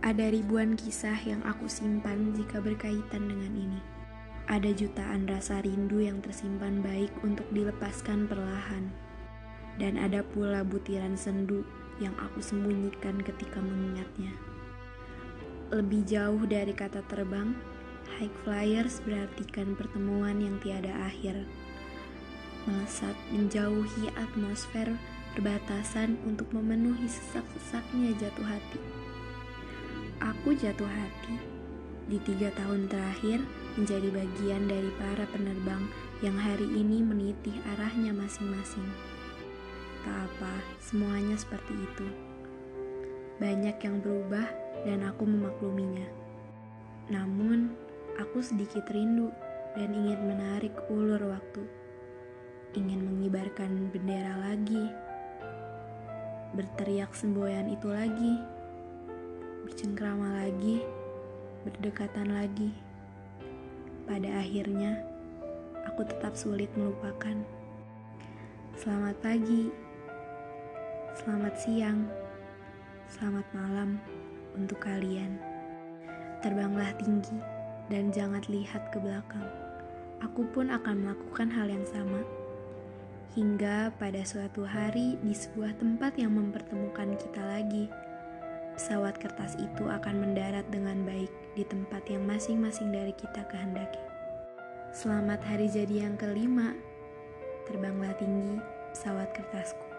Ada ribuan kisah yang aku simpan jika berkaitan dengan ini. Ada jutaan rasa rindu yang tersimpan baik untuk dilepaskan perlahan. Dan ada pula butiran sendu yang aku sembunyikan ketika mengingatnya. Lebih jauh dari kata terbang, high flyers berartikan pertemuan yang tiada akhir. Melesat menjauhi atmosfer perbatasan untuk memenuhi sesak-sesaknya jatuh hati. Aku jatuh hati di tiga tahun terakhir menjadi bagian dari para penerbang yang hari ini menitih arahnya masing-masing. Tak apa, semuanya seperti itu. Banyak yang berubah dan aku memakluminya. Namun, aku sedikit rindu dan ingin menarik ulur waktu. Ingin mengibarkan bendera lagi. Berteriak semboyan itu lagi bercengkrama lagi, berdekatan lagi. Pada akhirnya, aku tetap sulit melupakan. Selamat pagi, selamat siang, selamat malam untuk kalian. Terbanglah tinggi dan jangan lihat ke belakang. Aku pun akan melakukan hal yang sama. Hingga pada suatu hari di sebuah tempat yang mempertemukan kita lagi pesawat kertas itu akan mendarat dengan baik di tempat yang masing-masing dari kita kehendaki. Selamat hari jadi yang kelima. Terbanglah tinggi pesawat kertasku.